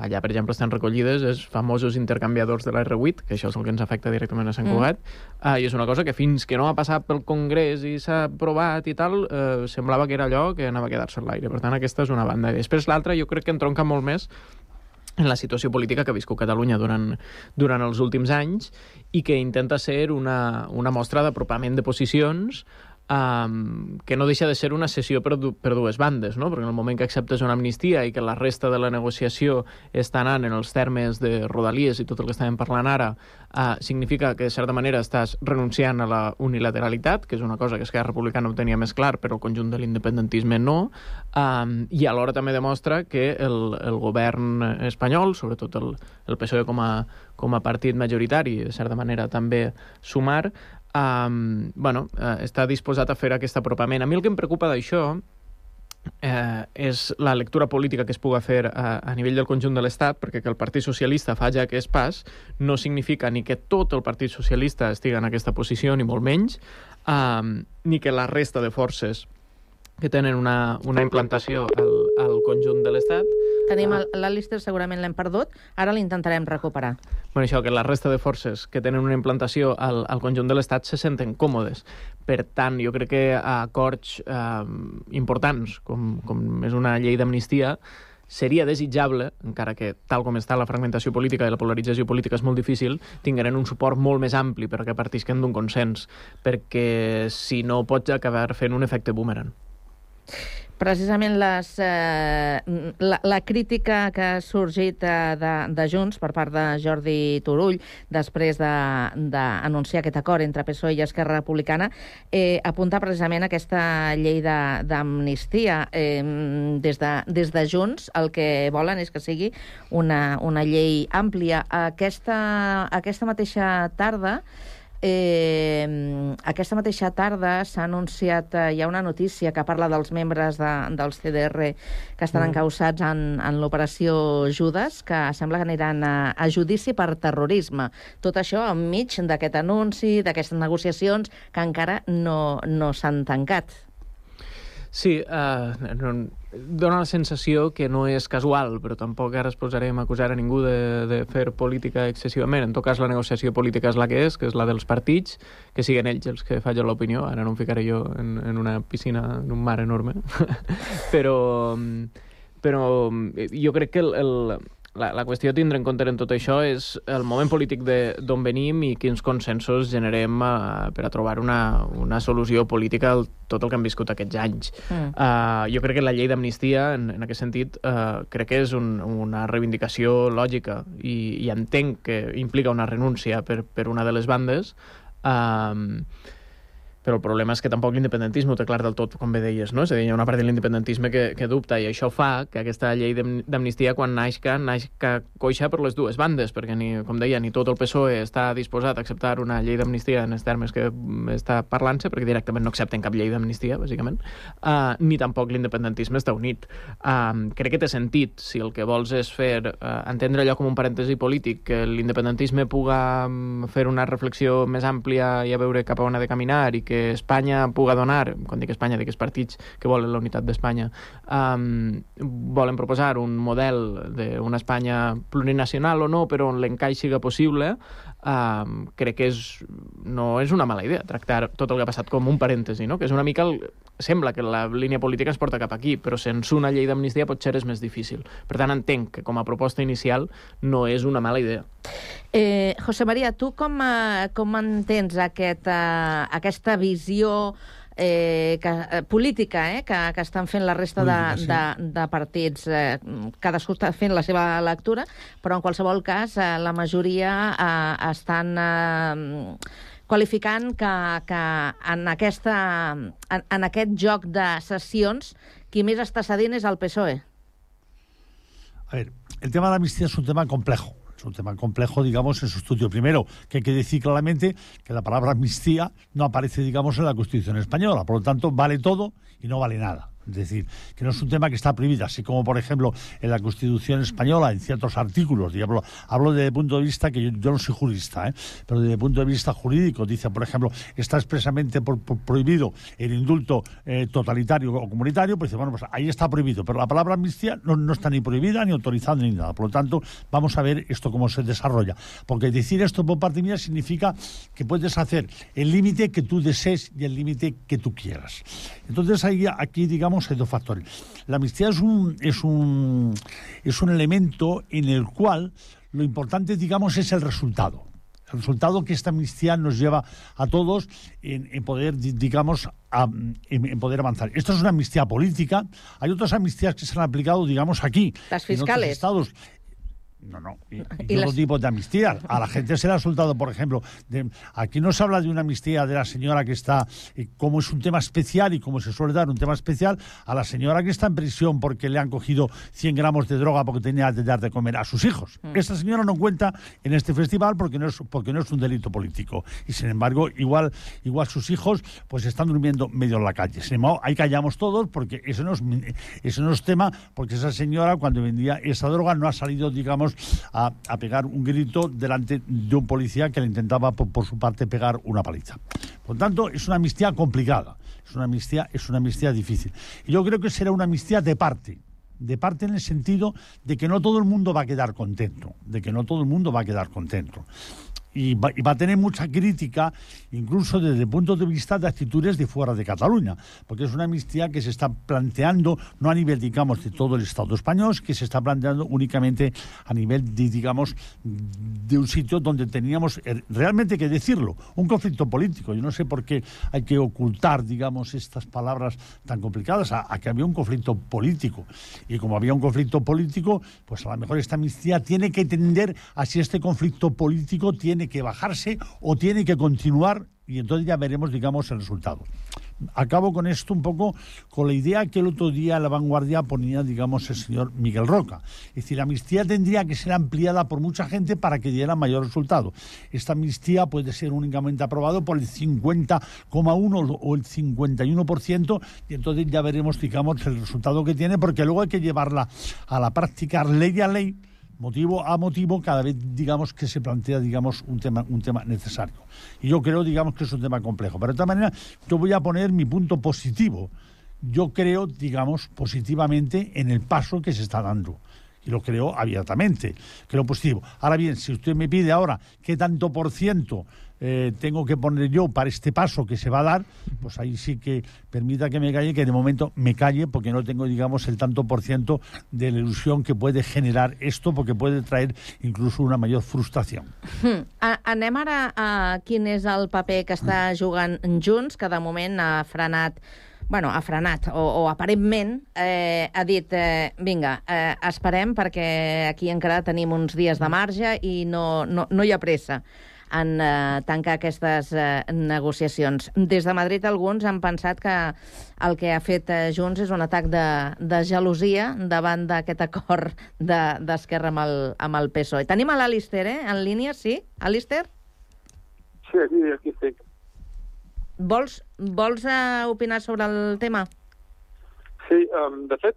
Allà, per exemple, estan recollides els famosos intercanviadors de la R8, que això és el que ens afecta directament a Sant mm. Cugat, mm. uh, i és una cosa que fins que no ha passat pel Congrés i s'ha aprovat i tal, uh, semblava que era allò que anava a quedar-se en l'aire. Per tant, aquesta és una banda. I després l'altra jo crec que entronca molt més en la situació política que ha viscut Catalunya durant, durant els últims anys i que intenta ser una, una mostra d'apropament de posicions um, que no deixa de ser una sessió per, du per dues bandes, no? perquè en el moment que acceptes una amnistia i que la resta de la negociació està anant en els termes de Rodalies i tot el que estàvem parlant ara, uh, significa que de certa manera estàs renunciant a la unilateralitat, que és una cosa que Esquerra Republicana ho tenia més clar, però el conjunt de l'independentisme no, um, i alhora també demostra que el, el govern espanyol, sobretot el, el PSOE com a, com a partit majoritari, de certa manera també sumar, um, bueno, uh, està disposat a fer aquest apropament. A mi el que em preocupa d'això eh, és la lectura política que es puga fer a, a nivell del conjunt de l'Estat, perquè que el Partit Socialista faci aquest pas no significa ni que tot el Partit Socialista estigui en aquesta posició, ni molt menys, um, ni que la resta de forces que tenen una, una implantació al, al conjunt de l'Estat. Tenim l'Alistair, segurament l'hem perdut, ara l'intentarem recuperar. Bueno, això, que la resta de forces que tenen una implantació al, al conjunt de l'Estat se senten còmodes. Per tant, jo crec que acords eh, importants, com, com és una llei d'amnistia, seria desitjable, encara que tal com està la fragmentació política i la polarització política és molt difícil, tingueren un suport molt més ampli perquè partisquen d'un consens, perquè si no pots acabar fent un efecte boomerang precisament les, eh, la, la crítica que ha sorgit eh, de, de Junts per part de Jordi Turull després d'anunciar de, de aquest acord entre PSOE i Esquerra Republicana eh, apunta precisament aquesta llei d'amnistia. Eh, des, de, des de Junts el que volen és que sigui una, una llei àmplia. Aquesta, aquesta mateixa tarda Eh, aquesta mateixa tarda s'ha anunciat, eh, hi ha una notícia que parla dels membres de, dels CDR que estan mm. encausats en, en l'operació Judes, que sembla que aniran a, a judici per terrorisme. Tot això enmig d'aquest anunci, d'aquestes negociacions que encara no, no s'han tancat. Sí, uh, no, dona la sensació que no és casual, però tampoc ara es posarem a acusar a ningú de, de fer política excessivament. En tot cas, la negociació política és la que és, que és la dels partits, que siguen ells els que fallen l'opinió. Ara no em ficaré jo en, en una piscina, en un mar enorme. però, però jo crec que el, el, la, la qüestió a tindre en compte en tot això és el moment polític d'on venim i quins consensos generem uh, per a trobar una, una solució política al tot el que han viscut aquests anys. Mm. Uh, jo crec que la llei d'amnistia, en, en aquest sentit, uh, crec que és un, una reivindicació lògica i, i entenc que implica una renúncia per, per una de les bandes, uh, però el problema és que tampoc l'independentisme ho té clar del tot, com bé deies, no? És a dir, hi ha una part de l'independentisme que, que dubta, i això fa que aquesta llei d'amnistia, quan naixca, naixca coixa per les dues bandes, perquè, ni, com deia, ni tot el PSOE està disposat a acceptar una llei d'amnistia en els termes que està parlant-se, perquè directament no accepten cap llei d'amnistia, bàsicament, uh, ni tampoc l'independentisme està unit. Uh, crec que té sentit, si el que vols és fer, uh, entendre allò com un parèntesi polític, que l'independentisme puga um, fer una reflexió més àmplia i a veure cap a on ha de caminar i que Espanya puga donar, quan dic Espanya, els partits que volen la unitat d'Espanya, um, volen proposar un model d'una Espanya plurinacional o no, però on l'encaix siga possible, um, crec que és, no és una mala idea tractar tot el que ha passat com un parèntesi, no? que és una mica el, sembla que la línia política es porta cap aquí, però sense una llei d'amnistia potser és més difícil. Per tant, entenc que com a proposta inicial no és una mala idea. Eh, José María, tu com, uh, com entens aquest, uh, aquesta visió eh, que, eh, política eh, que, que estan fent la resta de, sí. de, de partits. Eh, cadascú està fent la seva lectura, però en qualsevol cas eh, la majoria eh, estan eh, qualificant que, que en, aquesta, en, en aquest joc de sessions qui més està cedint és el PSOE. A ver, el tema de la amnistía es un tema complejo. Es un tema complejo, digamos, en su estudio. Primero, que hay que decir claramente que la palabra amnistía no aparece, digamos, en la Constitución española. Por lo tanto, vale todo y no vale nada. Es decir, que no es un tema que está prohibido, así como, por ejemplo, en la Constitución española, en ciertos artículos, y hablo, hablo desde el punto de vista que yo, yo no soy jurista, ¿eh? pero desde el punto de vista jurídico, dice, por ejemplo, está expresamente por, por prohibido el indulto eh, totalitario o comunitario, pues dice, bueno, pues ahí está prohibido, pero la palabra amnistía no, no está ni prohibida, ni autorizada, ni nada. Por lo tanto, vamos a ver esto cómo se desarrolla. Porque decir esto por parte mía significa que puedes hacer el límite que tú desees y el límite que tú quieras. Entonces, ahí, aquí, digamos, hay dos factores. La amnistía es un, es un, es un elemento en el cual lo importante, digamos, es el resultado. El resultado que esta amnistía nos lleva a todos en, en poder, digamos, a, en, en, poder avanzar. Esto es una amnistía política. Hay otras amnistías que se han aplicado, digamos, aquí. Las fiscales. En otros estados. No, no. Y, y, y otro las... tipo de amnistía. A la gente se le ha soltado, por ejemplo, de, aquí no se habla de una amnistía de la señora que está, eh, como es un tema especial y como se suele dar un tema especial, a la señora que está en prisión porque le han cogido 100 gramos de droga porque tenía que dar de comer a sus hijos. Mm. Esta señora no cuenta en este festival porque no es, porque no es un delito político. Y sin embargo, igual, igual sus hijos pues están durmiendo medio en la calle. Sin embargo, ahí callamos todos porque eso no es, eso no es tema, porque esa señora cuando vendía esa droga no ha salido, a, pegar un grito delante de un policía que le intentaba, por, su parte, pegar una paliza. Por tanto, es una amnistía complicada, es una amnistía, es una amnistía difícil. Y yo creo que será una amnistía de parte, de parte en el sentido de que no todo el mundo va a quedar contento, de que no todo el mundo va a quedar contento. Y va, a tener mucha crítica, incluso desde el punto de vista de actitudes de fuera de Cataluña, porque es una amnistía que se está planteando no a nivel, digamos, de todo el Estado español, que se está planteando únicamente a nivel, digamos, de un sitio donde teníamos realmente que decirlo, un conflicto político. Yo no sé por qué hay que ocultar, digamos, estas palabras tan complicadas, a, a que había un conflicto político. Y como había un conflicto político, pues a lo mejor esta amnistía tiene que tender a si este conflicto político tiene que bajarse o tiene que continuar y entonces ya veremos, digamos, el resultado. Acabo con esto un poco con la idea que el otro día la vanguardia ponía, digamos, el señor Miguel Roca. Es decir, la amnistía tendría que ser ampliada por mucha gente para que diera mayor resultado. Esta amnistía puede ser únicamente aprobado por el 50,1 o el 51% y entonces ya veremos, digamos, el resultado que tiene, porque luego hay que llevarla a la práctica ley a ley motivo a motivo cada vez digamos que se plantea digamos un tema un tema necesario. Y yo creo digamos que es un tema complejo. Pero de esta manera yo voy a poner mi punto positivo. Yo creo, digamos, positivamente en el paso que se está dando. Y lo creo abiertamente, creo positivo. Ahora bien, si usted me pide ahora qué tanto por ciento eh, tengo que poner yo para este paso que se va a dar, pues ahí sí que permita que me calle, que de momento me calle, porque no tengo, digamos, el tanto por ciento de la ilusión que puede generar esto, porque puede traer incluso una mayor frustración. A anem ara a quin és el paper que està jugant Junts, que de moment ha bueno, ha frenat, o, o aparentment eh, ha dit, eh, vinga, eh, esperem perquè aquí encara tenim uns dies de marge i no, no, no hi ha pressa en eh, tancar aquestes eh, negociacions. Des de Madrid alguns han pensat que el que ha fet eh, Junts és un atac de, de gelosia davant d'aquest acord d'Esquerra de, amb, el, amb el PSOE. Tenim a l'Alister, eh, en línia, sí? Alister? Sí, aquí, aquí estic. Vols, vols eh, opinar sobre el tema? Sí, um, de fet,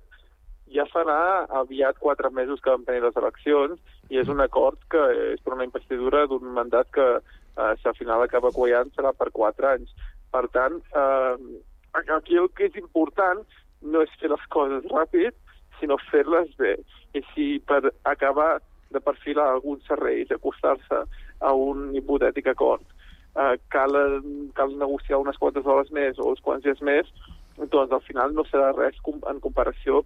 ja farà aviat quatre mesos que van tenir les eleccions i és un acord que és per una investidura d'un mandat que, eh, si al final acaba quallant, serà per quatre anys. Per tant, eh, aquí el que és important no és fer les coses ràpid, sinó fer-les bé. I si per acabar de perfilar alguns serveis i acostar-se a un hipotètic acord eh, cal, cal negociar unes quantes hores més o uns quants dies més, doncs al final no serà res com, en comparació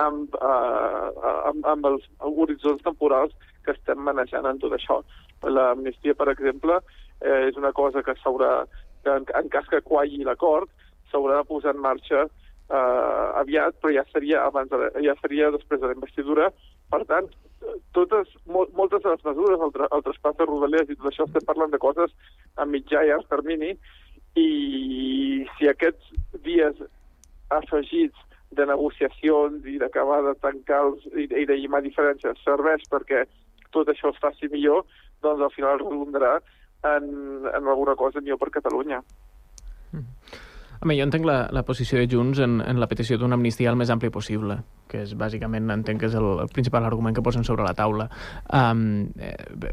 amb, uh, amb, amb els horitzons temporals que estem manejant en tot això. L'amnistia, per exemple, eh, és una cosa que s'haurà, en, en cas que qualli l'acord, s'haurà de posar en marxa eh, aviat, però ja seria, abans de, ja seria després de la investidura. Per tant, totes, mol, moltes de les mesures, el, tra, el traspàs de Rodalies i tot això, estem parlant de coses a mitjà i a termini, i si aquests dies afegits de negociacions i d'acabar de tancar els, i, i de llimar diferències serveix perquè tot això es faci millor, doncs al final redundarà en, en alguna cosa millor per Catalunya. Home, jo entenc la, la posició de Junts en, en la petició d'una amnistia el més ampli possible, que és bàsicament, entenc que és el, el principal argument que posen sobre la taula. Um, eh,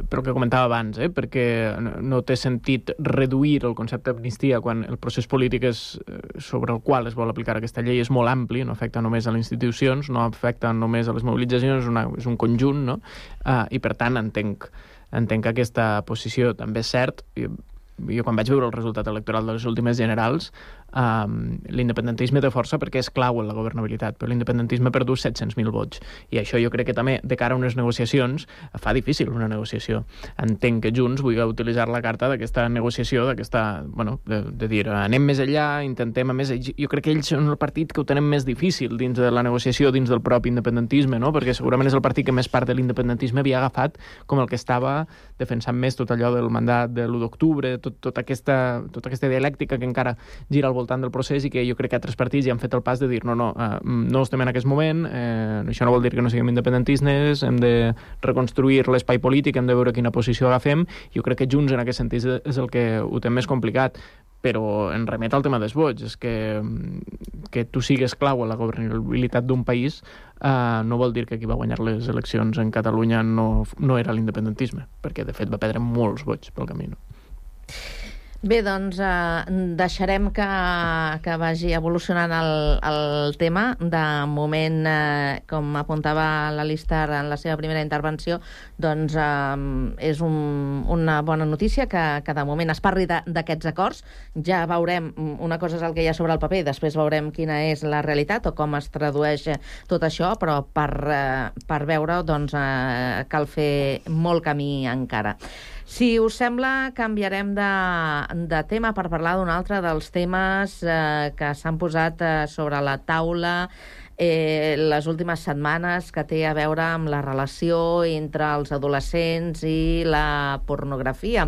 però que comentava abans, eh, perquè no, no té sentit reduir el concepte d'amnistia quan el procés polític és, eh, sobre el qual es vol aplicar aquesta llei és molt ampli, no afecta només a les institucions, no afecta només a les mobilitzacions, és, una, és un conjunt, no? Uh, I per tant entenc, entenc que aquesta posició també és cert, jo quan vaig veure el resultat electoral de les últimes generals, um, l'independentisme té força perquè és clau en la governabilitat, però l'independentisme ha perdut 700.000 vots. I això jo crec que també, de cara a unes negociacions, fa difícil una negociació. Entenc que Junts vulgui utilitzar la carta d'aquesta negociació, d'aquesta, bueno, de, de dir, anem més enllà, intentem a més... Jo crec que ells són el partit que ho tenen més difícil dins de la negociació, dins del propi independentisme, no? perquè segurament és el partit que més part de l'independentisme havia agafat com el que estava defensant més tot allò del mandat de l'1 d'octubre, tot, tot aquesta, tota aquesta dialèctica que encara gira al voltant del procés i que jo crec que altres partits ja han fet el pas de dir no, no, eh, no estem en aquest moment, eh, això no vol dir que no siguem independentistes, hem de reconstruir l'espai polític, hem de veure quina posició agafem. Jo crec que Junts en aquest sentit és el que ho té més complicat però en remet al tema dels vots, és que, que tu sigues clau a la governabilitat d'un país eh, no vol dir que qui va guanyar les eleccions en Catalunya no, no era l'independentisme, perquè de fet va perdre molts vots pel camí. No? Bé, doncs eh, deixarem que, que vagi evolucionant el, el tema. De moment, eh, com apuntava l'Alistar en la seva primera intervenció, doncs eh, és un, una bona notícia que, que de moment es parli d'aquests acords. Ja veurem, una cosa és el que hi ha sobre el paper, després veurem quina és la realitat o com es tradueix tot això, però per, eh, per veure doncs, eh, cal fer molt camí encara. Si us sembla, canviarem de, de tema per parlar d'un altre dels temes eh, que s'han posat eh, sobre la taula eh, les últimes setmanes que té a veure amb la relació entre els adolescents i la pornografia.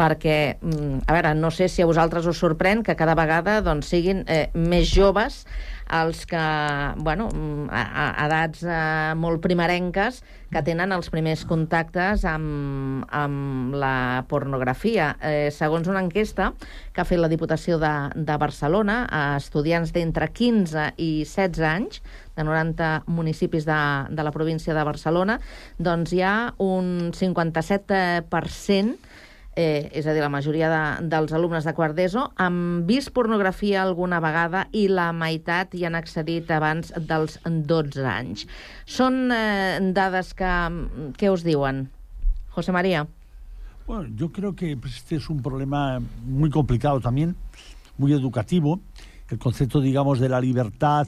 Perquè, mm, a veure, no sé si a vosaltres us sorprèn que cada vegada doncs, siguin eh, més joves els que, bueno, a, a edats eh, molt primerenques, que tenen els primers contactes amb, amb la pornografia. Eh, segons una enquesta que ha fet la Diputació de, de Barcelona a estudiants d'entre 15 i 16 anys, de 90 municipis de, de la província de Barcelona, doncs hi ha un 57% eh, és a dir, la majoria de, dels alumnes de quart d'ESO, han vist pornografia alguna vegada i la meitat hi han accedit abans dels 12 anys. Són eh, dades que... Què us diuen? José María. Bueno, yo creo que este es un problema muy complicado también, muy educativo. El concepto, digamos, de la libertad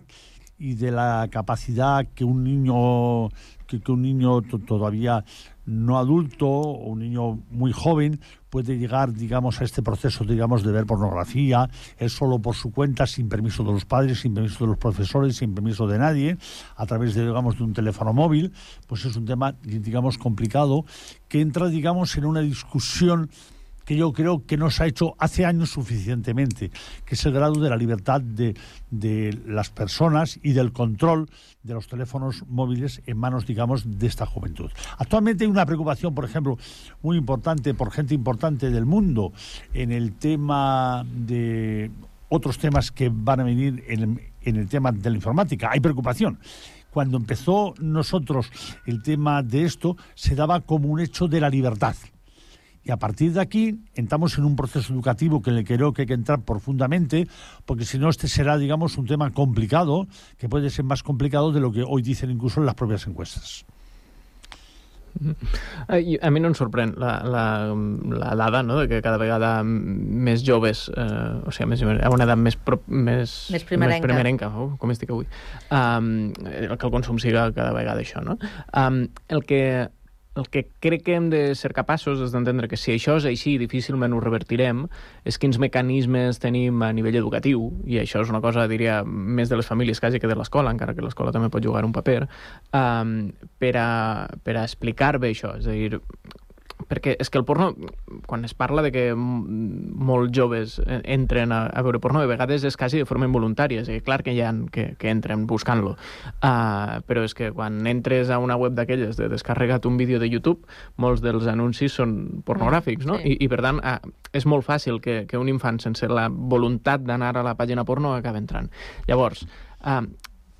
y de la capacidad que un niño que, que un niño to- todavía no adulto o un niño muy joven puede llegar, digamos, a este proceso, digamos, de ver pornografía, él solo por su cuenta, sin permiso de los padres, sin permiso de los profesores, sin permiso de nadie, a través de, digamos, de un teléfono móvil, pues es un tema, digamos, complicado, que entra, digamos, en una discusión que yo creo que no se ha hecho hace años suficientemente, que es el grado de la libertad de, de las personas y del control de los teléfonos móviles en manos, digamos, de esta juventud. Actualmente hay una preocupación, por ejemplo, muy importante por gente importante del mundo en el tema de otros temas que van a venir en, en el tema de la informática. Hay preocupación. Cuando empezó nosotros el tema de esto, se daba como un hecho de la libertad. Y a partir de aquí entramos en un proceso educativo que le creo que hay que entrar profundamente, porque si no este será, digamos, un tema complicado, que puede ser más complicado de lo que hoy dicen incluso en las propias encuestas. I A mi no em sorprèn la, la, la dada, no?, de que cada vegada més joves, eh, o sigui, més, a una edat més, pro, més, Més primerenca. més primerenca oh, com estic avui, um, el que el consum siga cada vegada això, no? Um, el que el que crec que hem de ser capaços és d'entendre que si això és així, difícilment ho revertirem, és quins mecanismes tenim a nivell educatiu, i això és una cosa, diria, més de les famílies quasi que de l'escola, encara que l'escola també pot jugar un paper, um, per, a, per a explicar bé això. És a dir, perquè és que el porno, quan es parla de que molts joves entren a, a veure porno, de vegades és quasi de forma involuntària, és a dir, clar que hi ha que, que entren buscant-lo, uh, però és que quan entres a una web d'aquelles de descarregat un vídeo de YouTube, molts dels anuncis són pornogràfics, no? Sí. I, I per tant, uh, és molt fàcil que, que un infant sense la voluntat d'anar a la pàgina porno acabi entrant. Llavors, uh,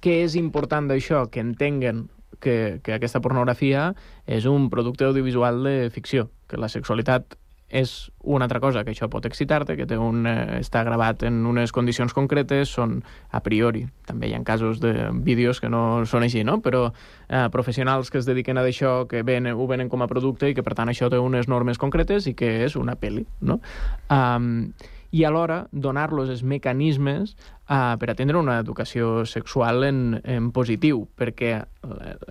què és important d'això? Que entenguen que, que aquesta pornografia és un producte audiovisual de ficció, que la sexualitat és una altra cosa, que això pot excitar-te, que té un, eh, està gravat en unes condicions concretes, són a priori. També hi ha casos de vídeos que no són així, no? Però eh, professionals que es dediquen a d'això, que ven, ho venen com a producte i que, per tant, això té unes normes concretes i que és una pel·li, no? Um, i alhora donar-los els mecanismes uh, per atendre una educació sexual en, en positiu, perquè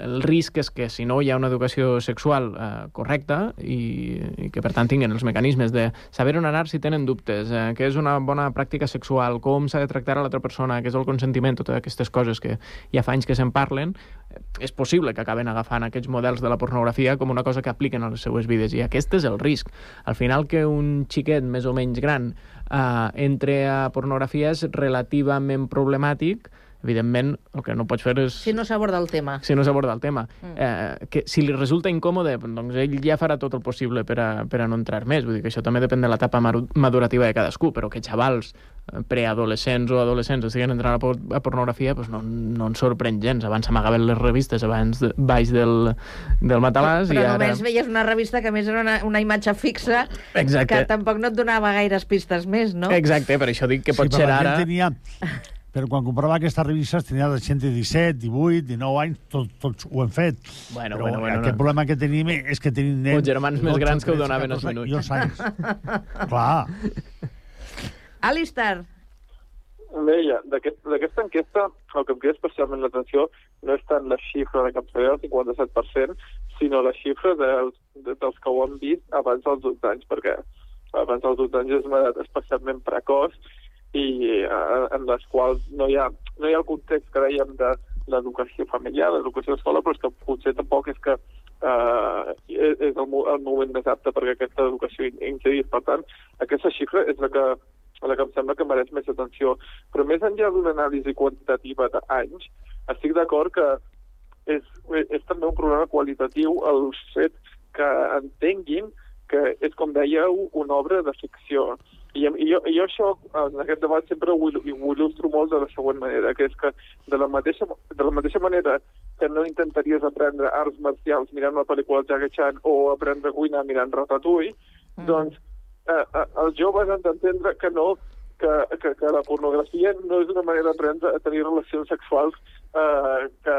el, risc és que si no hi ha una educació sexual uh, correcta i, i que per tant tinguin els mecanismes de saber on anar si tenen dubtes, uh, què és una bona pràctica sexual, com s'ha de tractar a l'altra persona, què és el consentiment, totes aquestes coses que ja fa anys que se'n parlen, eh, és possible que acaben agafant aquests models de la pornografia com una cosa que apliquen a les seues vides i aquest és el risc. Al final que un xiquet més o menys gran uh, entre a pornografia és relativament problemàtic, evidentment el que no pots fer és Si no s'aborda el tema. si no s'aborda el tema. Mm. Eh, que si li resulta incòmode, doncs ell ja farà tot el possible per a, per a no entrar més. Vull dir que això també depèn de l'etapa madurativa de cadascú, però que xavals eh, preadolescents o adolescents estiguen entrant a, por a pornografia doncs no, no ens sorprèn gens. Abans s'amagaven les revistes abans de, baix del, del matalàs Però i ara... només veies una revista que a més era una, una imatge fixa Exacte. que tampoc no et donava gaires pistes més, no? Exacte, per això dic que pot Sí, ser però ara... Tenia, però quan comprava aquestes revistes tenia de gent de 17, 18, 19 anys, tot, tots ho hem fet. Bueno, però bueno, bueno, aquest no. problema que tenim és que tenim nens... Uns germans més 12, grans que ho 13, donaven 14 minuts. I dos anys. Clar. Alistar, Deia, d'aquest- d'aquesta enquesta el que em crida especialment l'atenció no és tant la xifra de cap del 57%, sinó la xifra dels, de, dels que ho han vist abans dels 12 anys, perquè abans dels 12 anys és una edat especialment precoç i eh, en les quals no hi ha, no hi ha el context que dèiem de l'educació familiar, l'educació d'escola, però és que potser tampoc és que eh, és el, el moment més apte perquè aquesta educació in- incidís. Per tant, aquesta xifra és la que la que em sembla que mereix més atenció. Però més enllà d'una anàlisi quantitativa d'anys, estic d'acord que és, és també un problema qualitatiu el fet que entenguin que és, com dèieu, una obra de ficció. I, i, jo, i jo això, en aquest debat, sempre ho, ho il·lustro molt de la següent manera, que és que de la mateixa, de la mateixa manera que no intentaries aprendre arts marcials mirant una pel·lícula de Jackie Chan o aprendre a cuinar mirant Ratatouille, Doncs eh, eh, els joves han d'entendre que no, que, que, que la pornografia no és una manera d'aprendre a tenir relacions sexuals eh, que,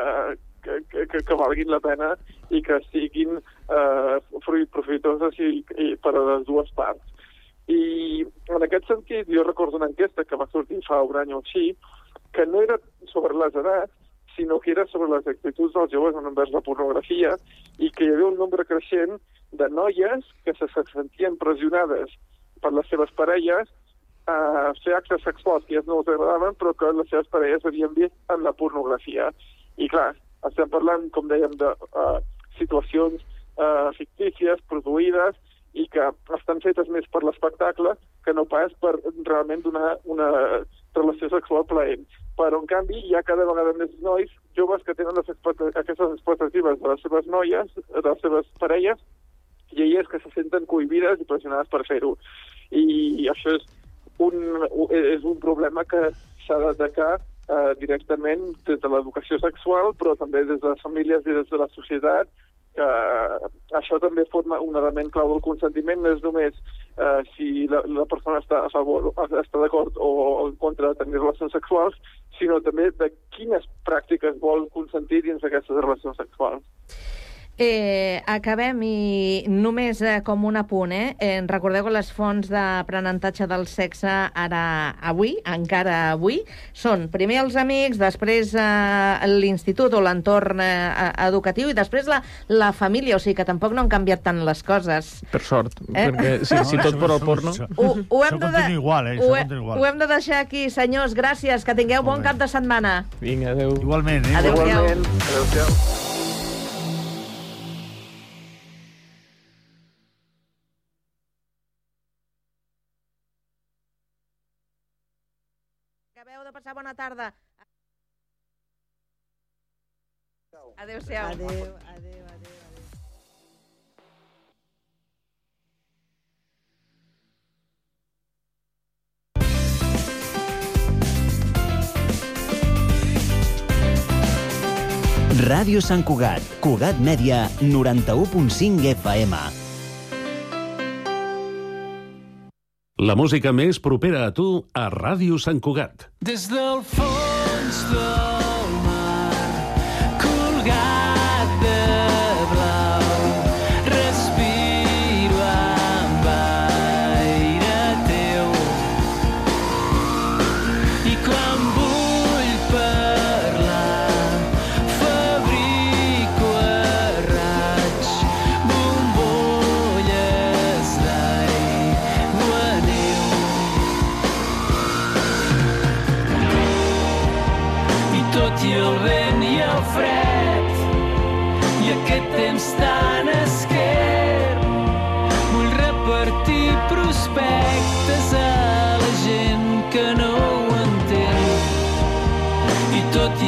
que, que, que, valguin la pena i que siguin eh, fruit profitoses i, i per a les dues parts. I en aquest sentit, jo recordo una enquesta que va sortir fa un any o així, que no era sobre les edats, sinó que era sobre les actituds dels joves envers la pornografia i que hi havia un nombre creixent de noies que se sentien pressionades per les seves parelles a fer actes sexuals que ja no els agradaven, però que les seves parelles havien vist en la pornografia. I clar, estem parlant, com dèiem, de uh, situacions uh, fictícies, produïdes, i que estan fetes més per l'espectacle que no pas per realment donar una relació sexual plaent. Però, en canvi, hi ha cada vegada més nois joves que tenen aquestes expectatives de les seves noies, de les seves parelles, i elles que se senten cohibides i pressionades per fer-ho. I això és un, és un problema que s'ha d'atacar eh, directament des de l'educació sexual, però també des de les famílies i des de la societat, que això també forma un element clau del consentiment, no és només eh, si la, la persona està a favor, està d'acord o, en contra de tenir relacions sexuals, sinó també de quines pràctiques vol consentir dins d'aquestes relacions sexuals. Eh, acabem i només eh, com un apunt, eh? eh? Recordeu que les fonts d'aprenentatge del sexe ara, avui, encara avui, són primer els amics, després eh, l'institut o l'entorn eh, educatiu i després la, la família, o sigui que tampoc no han canviat tant les coses. Per sort, Eh? perquè si, si tot per al porno... Ho, ho, hem de, continua igual, eh? ho, igual. ho hem de deixar aquí, senyors. Gràcies, que tingueu bon cap de setmana. Vinga, adeu. Igualment, eh? Adéu-siau. Adéu-siau. Passar bona tarda. Adéu-siau. Adéu, adéu, adéu. Ràdio Sant Cugat, Cugat Mèdia, 91.5 FM. La música més propera a tu a Ràdio Sant Cugat. Des del fons del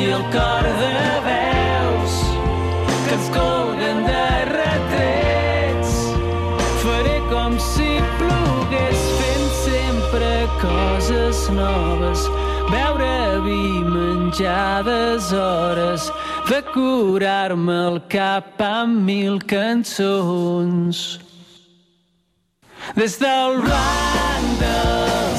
el cor de veus que ens colguen de retrets. Faré com si plogués fent sempre coses noves beure vi menjar hores de curar-me el cap amb mil cançons. Des del blanc del